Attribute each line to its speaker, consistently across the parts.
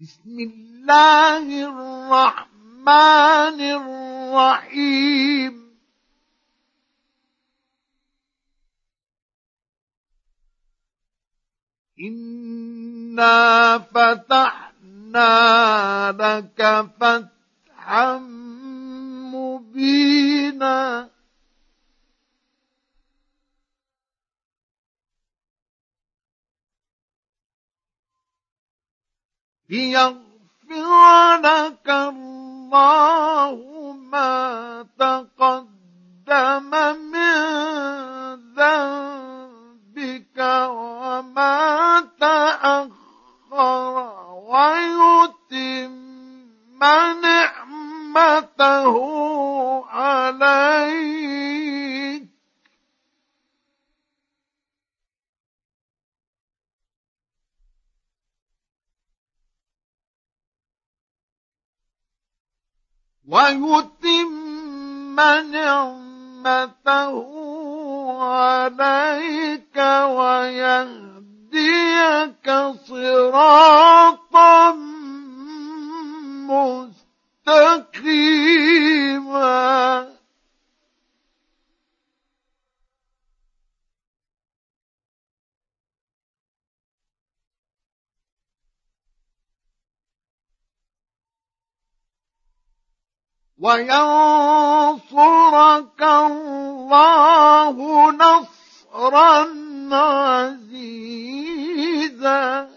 Speaker 1: بسم الله الرحمن الرحيم انا فتحنا لك فتحا مبينا ليغفر لك الله ما تقدم من ذنبك وما تأخر ويتم نعمته عليك ويتم نعمته عليك ويهديك صراطا مستقيما وينصرك الله نصرا عزيزا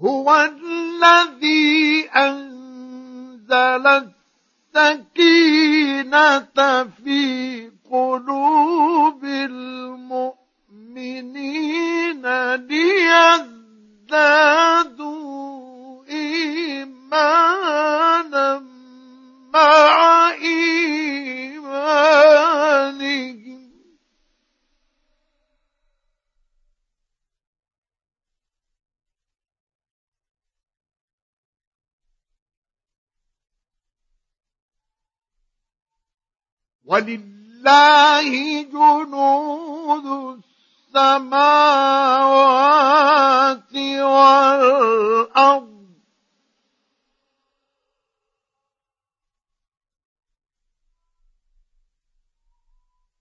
Speaker 1: هو الذي انزل السكينة في قلوب المؤمنين ولله جنود السماوات والارض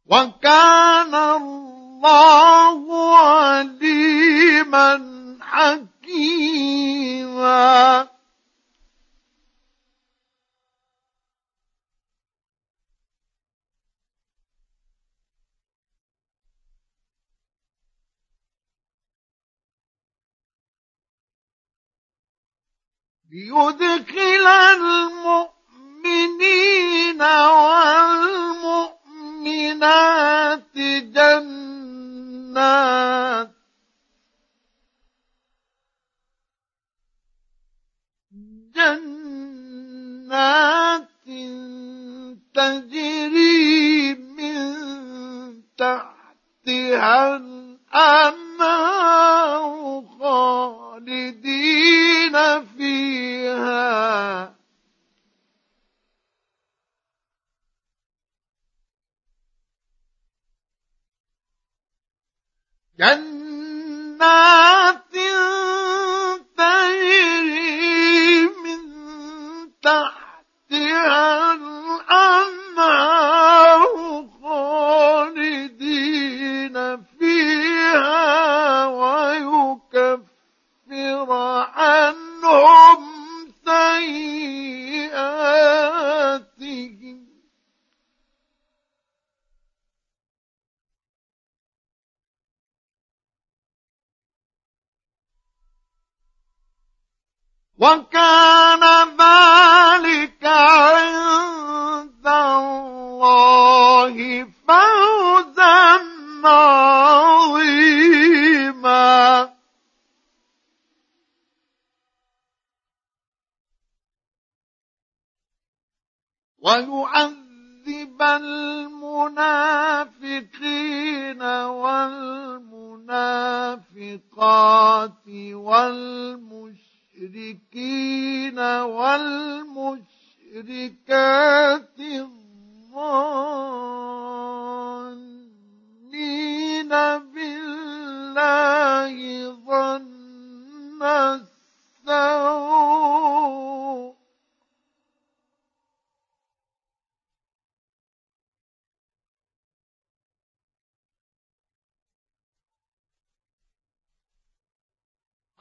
Speaker 1: وكان الله عليما حكيما ليدخل المؤمنين والمؤمنات جنات جنات تجري من تحتها الأمر جنات تجري من تحتها وكان ذلك عند الله فوزا عظيما ويعذب المنافقين والمنافقات والمشركين المشركين والمشركات الظانين بالله ظن السوء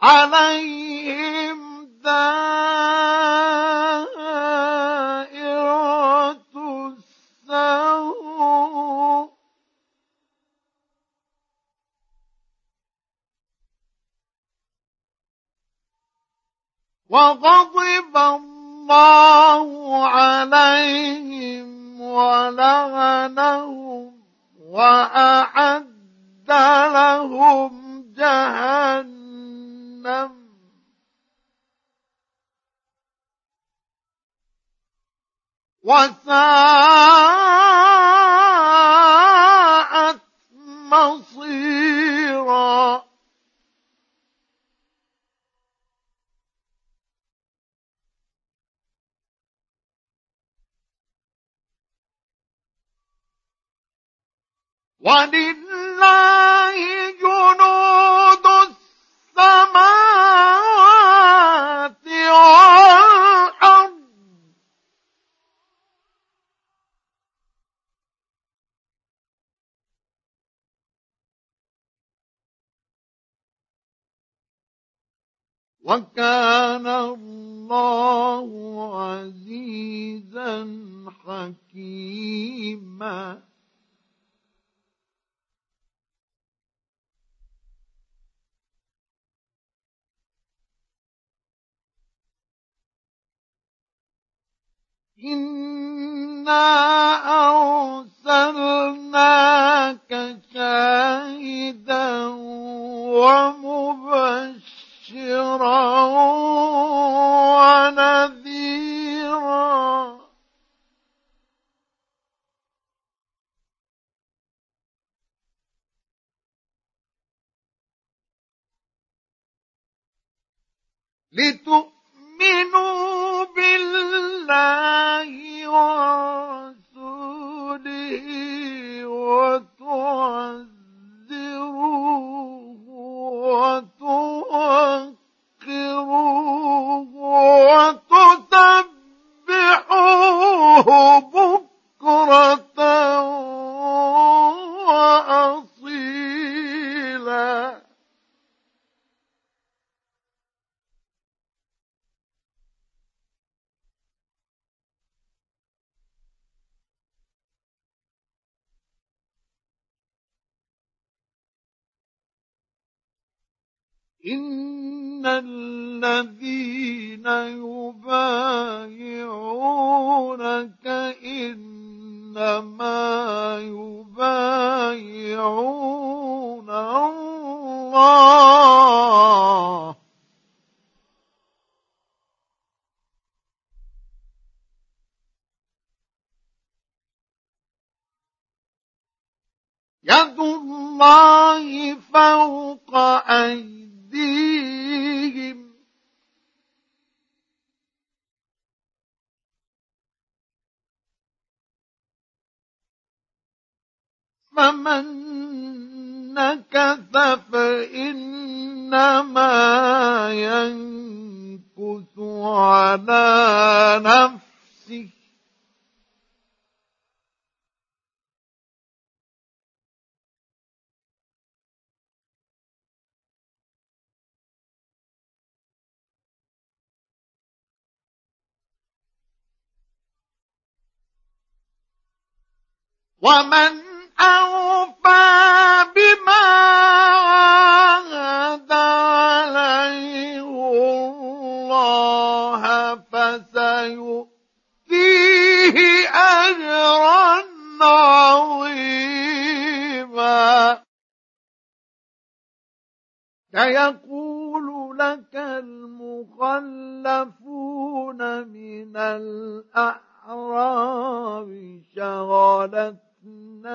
Speaker 1: عليهم وغضب الله عليهم ولعنهم وأعلم وساءت مصيرا ولله جنود السماء وكان الله عزيزا حكيما إنا أرسلناك شاهدا ومبشرا مبشرا ونذيرا لتؤمنوا بالله يد الله فوق أيديهم فمن نكث فإنما ينكث على نفسه ومن أوفى بما عهد عليه الله فسيؤتيه أجرا عظيما سيقول لك المخلفون من الأعراب شغلت تستغنى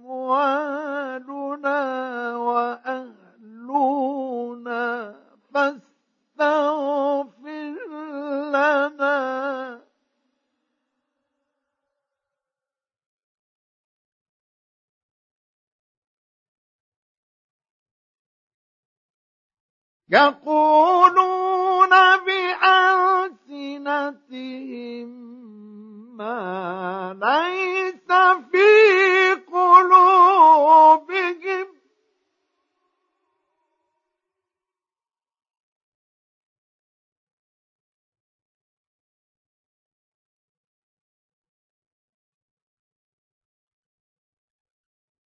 Speaker 1: أموالنا وأهلنا فاستغفر لنا يقولون بألسنتهم ليس في قلوبهم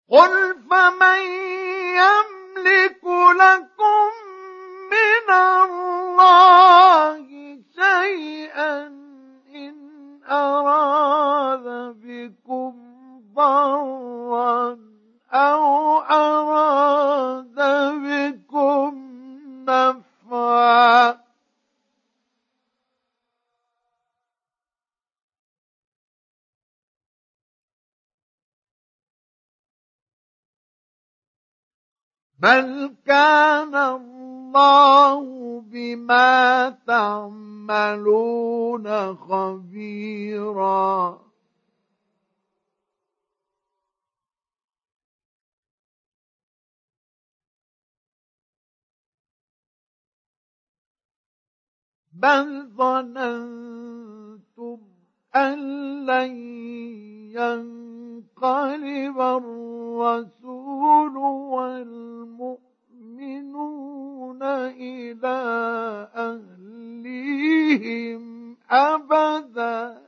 Speaker 1: قل فمن يملك لكم من الله بل كان الله بما تعملون خبيرا بل ظننتم أن لن ينقلب الرسول والمؤمنون إلى أهليهم أبداً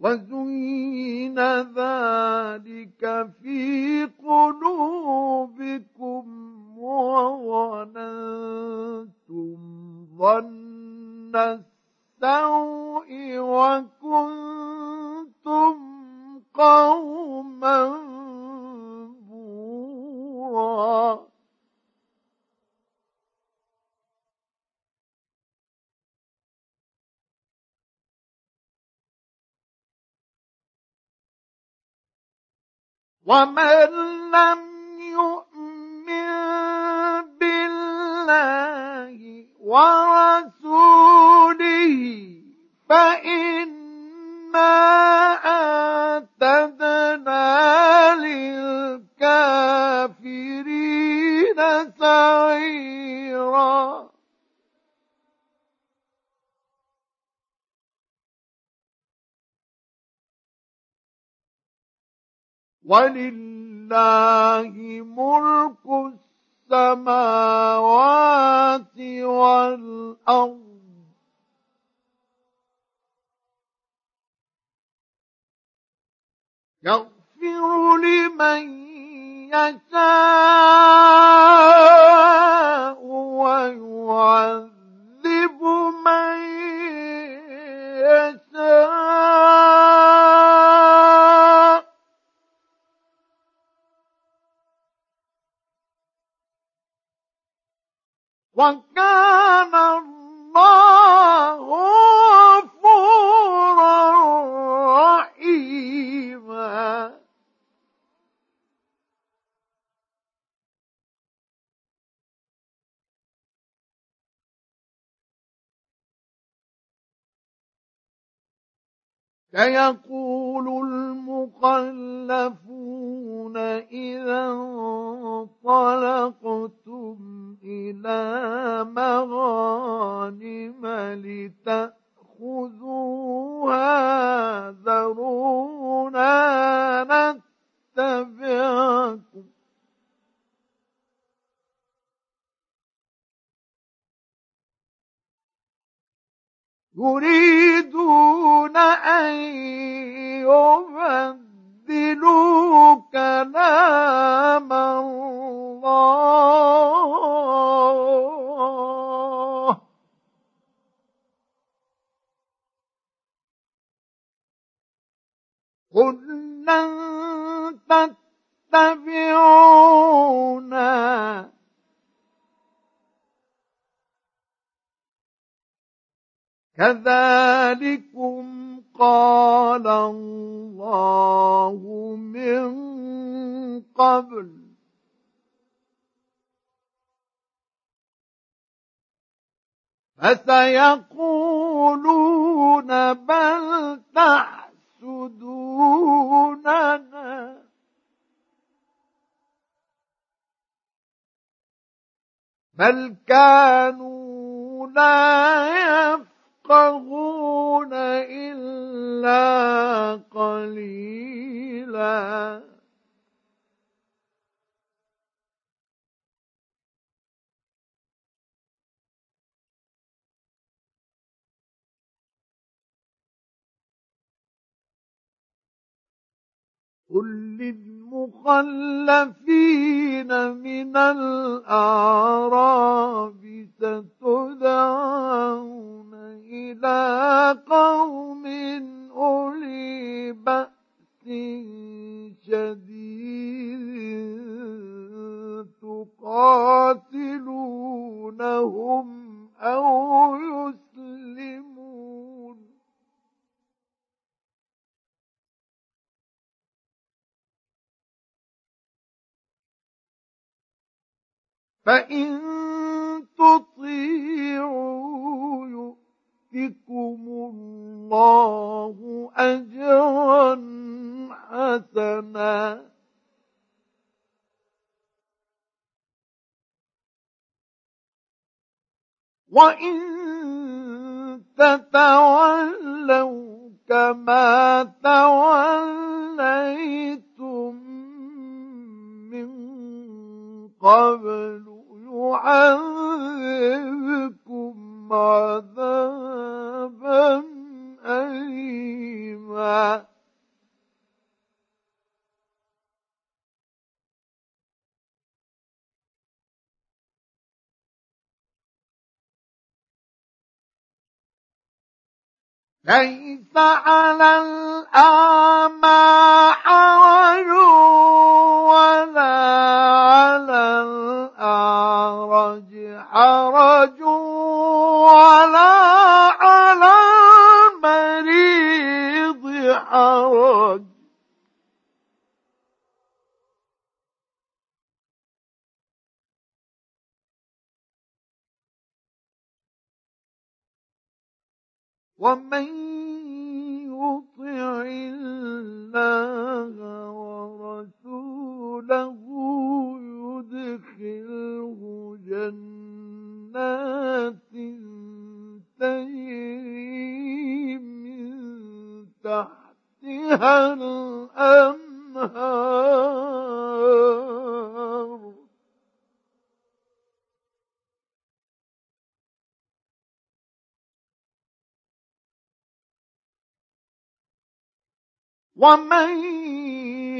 Speaker 1: وزين ذلك في قلوبكم وظننتم ظن السوء وكنتم قوما بورا ومن لم يؤمن بالله ورسوله فإنا أعتدنا للكافرين سعيرا ولله ملك السماوات والارض يغفر لمن يشاء ويعذب من يشاء وكان الله غفورا رحيما سيقول المخلفون إذا فسيقولون بل تحسدوننا بل كانوا لا يفقهون إلا قليلاً قل للمخلفين من الأعراب ستدعون إلى قوم أولي بأس شديد تقاتلونهم أو يسلمون فإن تطيعوا يؤتكم الله أجرا حسنا وإن تتولوا كما توليتم من قبل أعذبكم عذابا أليما ليس على الأعمى حرام ومن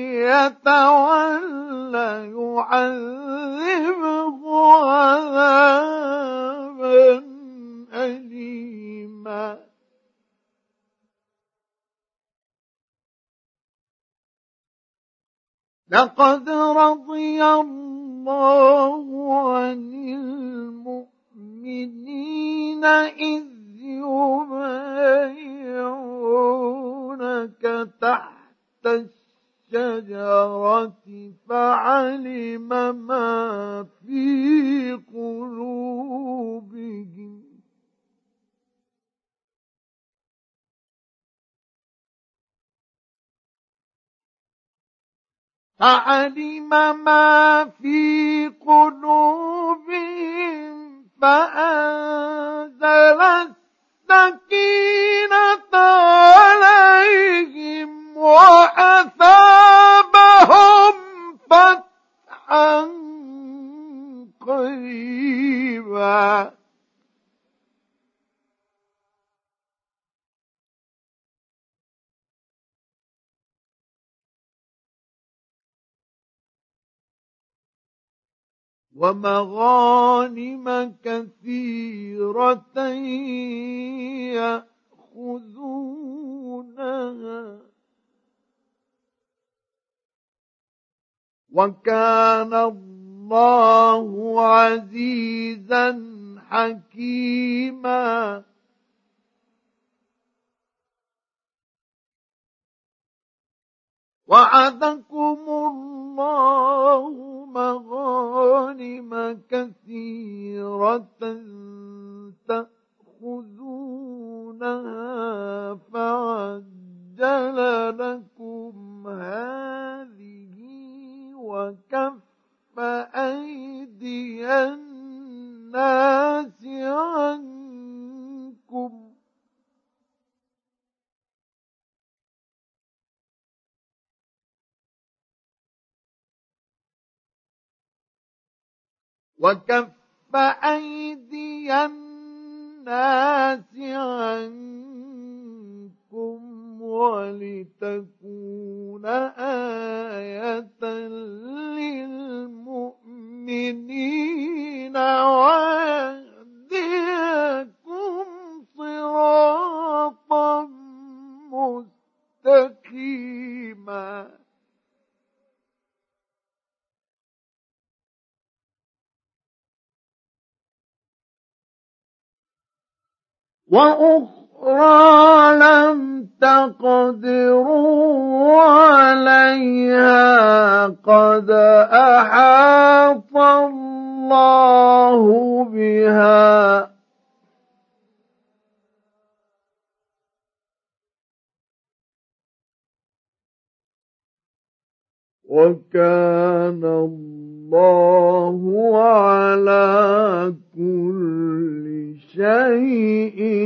Speaker 1: يتولى يعذبه عذابا أليما لقد رضي الله عن المؤمنين إذ يبايعون هناك تحت الشجرة فعلم ما في قلوبهم فعلم ما في قلوبهم فأنزل السكينة وأثابهم فتحا قريبا ومغانم كثيرة يأخذونها وكان الله عزيزا حكيما وعدكم الله مغانم كثيرة تأخذونها فعجل لكم هذه وكف أيدي الناس عنكم وكف أيدي الناس عنكم ولتكون آية للمؤمنين ويهديكم صراطا مستقيما وأخرى أخرى لم تقدروا عليها قد أحاط الله بها وكان الله على كل شيء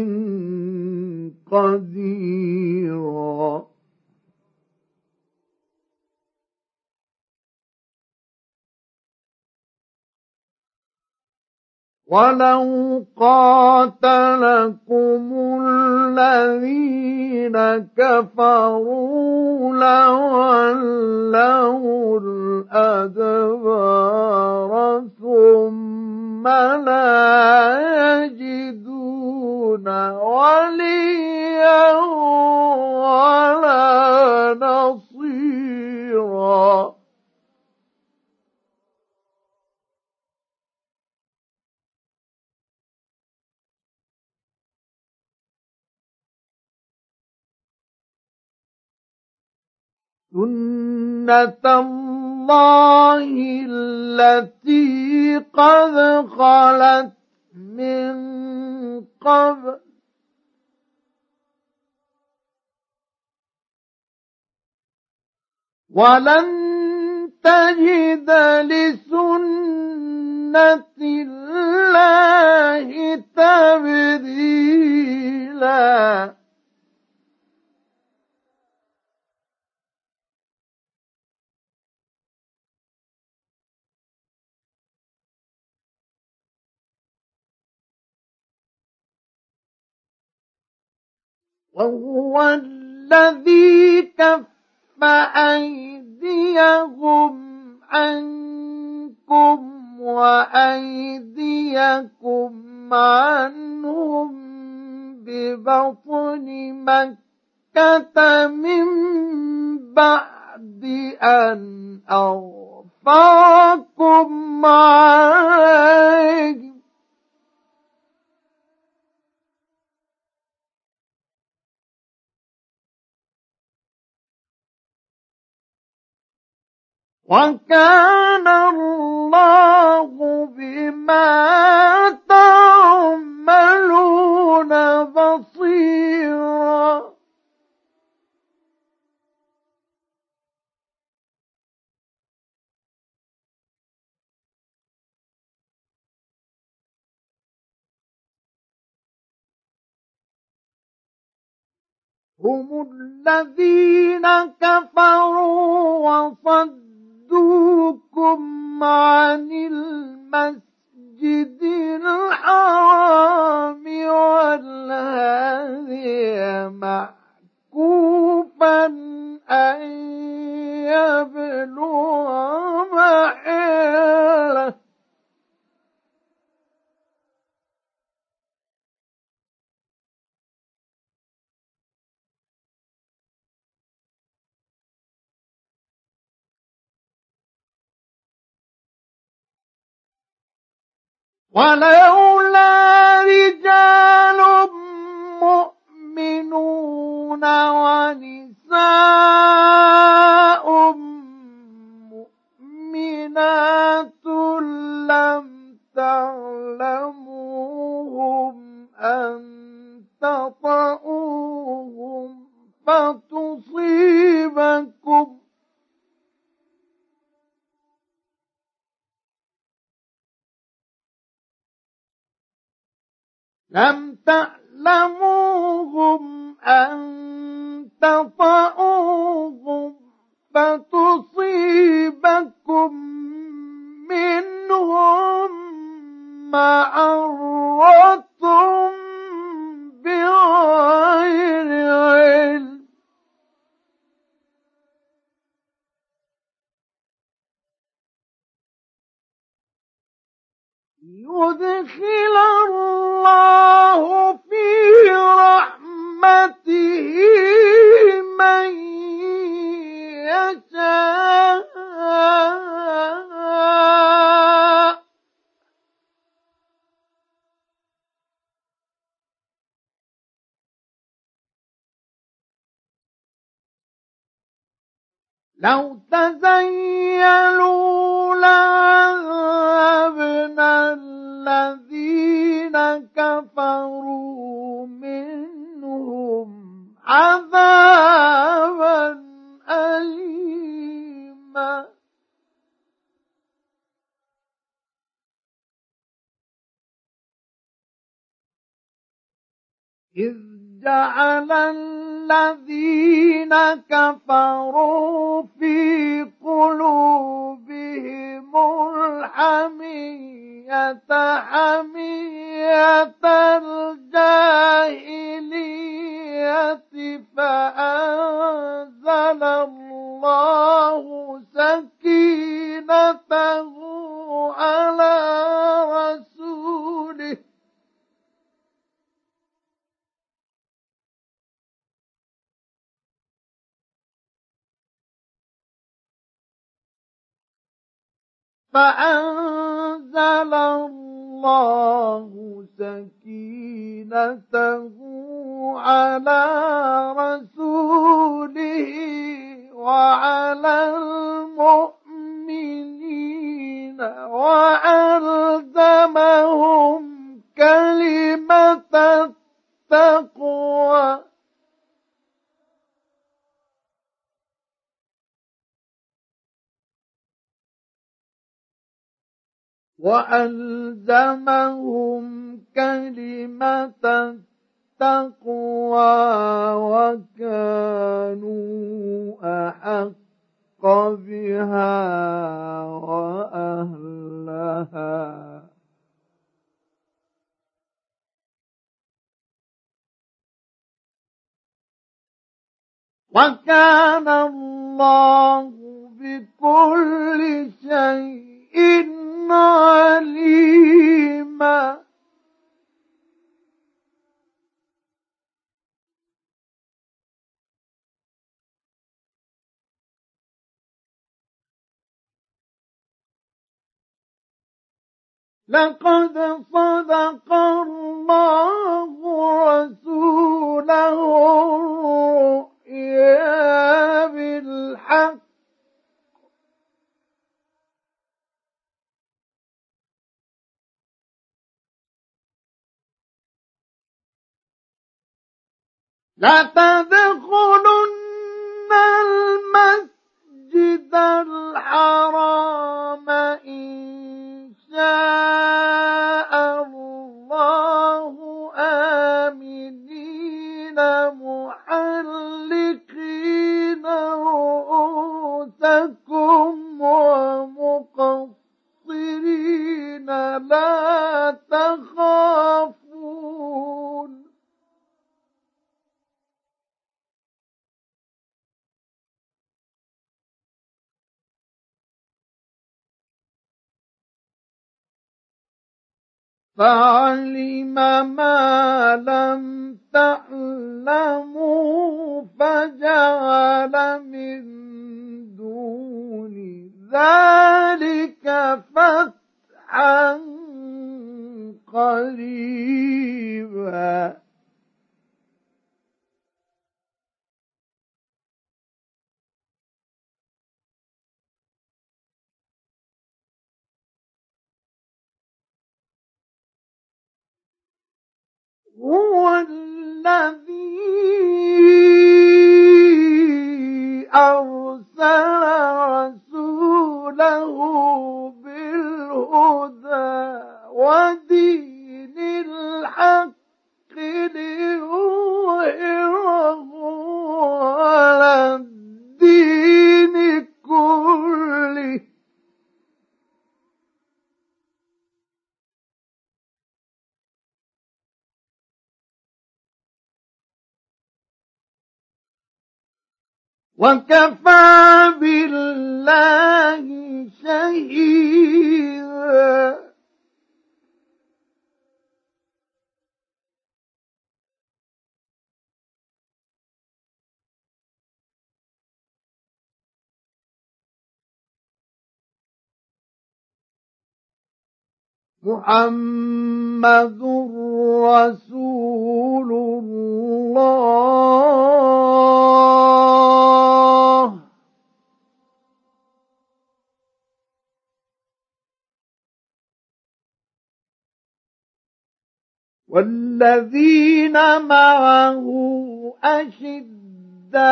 Speaker 1: قديرا ولو قاتلكم الذين كفروا لولوا الأدبار ثم لا يجدون وليا ولا نصيرا سنه الله التي قد خلت من قبل ولن تجد لسنه الله تبديلا وهو الذي كف أيديهم عنكم وأيديكم عنهم ببطن مكة من بعد أن أغفركم عليه وكان الله بما تعملون بصيرا هم الذين كفروا وصدوا صدوكم عن المسجد الحرام والهدي معكوفا أن يبلغ محله ولولا لم تعلموهم أن تطعوهم فتصيبكم منهم معرة بغير علم يدخل لو تزيلوا لعذبنا الذين كفروا منهم عذابا أليما إذ جعل الذين كفروا في قلوبهم الحمية حمية الجاهلية فأنزل الله سكينته فأنزل الله سكينته على رسوله وعلى المؤمنين وألزمهم كلمة التقوى وألزمهم كلمة التقوى وكانوا أحق بها وأهلها وكان الله بكل شيء عليما لقد صدق الله رسوله الرؤيا بالحق لتدخلن المسجد الحرام إن فعلم ما لم تعلموا فجعل من دون ذلك فتحا قريبا هو الذي وكفى بالله شهيدا محمد رسول والذين معه أشداء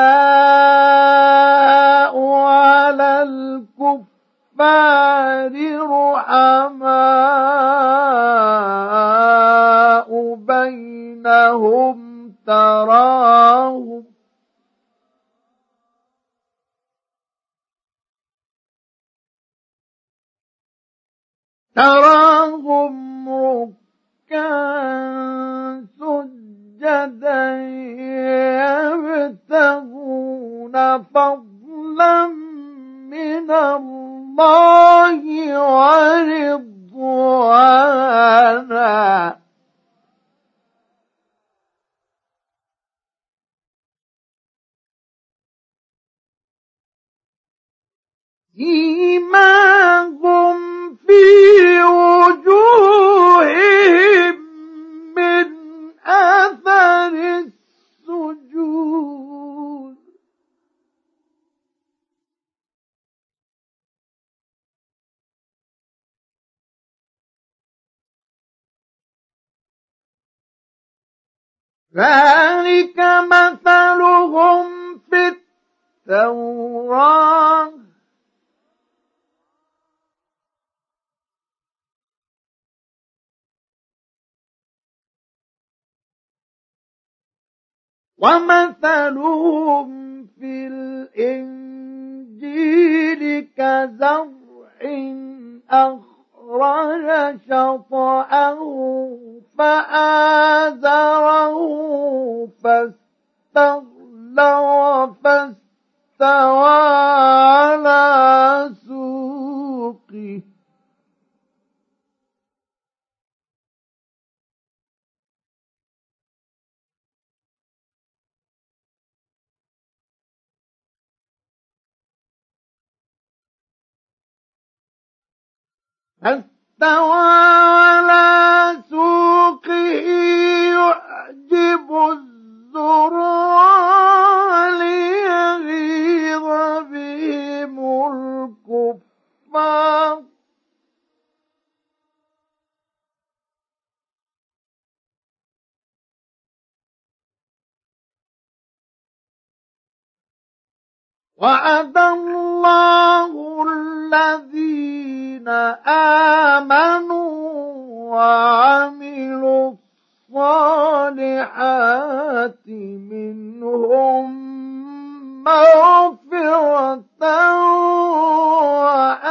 Speaker 1: على الكفار رحماء بينهم تراهم تراهم ركعا ركعا سجدا يبتغون فضلا من الله ورضوانا فيما ذلك مثلهم في التوراة ومثلهم في الإنجيل كزرع أخرج أخرج شطأه فآزره فاستغلظ فاستوى على سوقه استوى على سوقه يعجب الزرع ليغيظ بهم الكفار وعد الله الذي آمنوا وعملوا الصالحات منهم مغفرة وأجر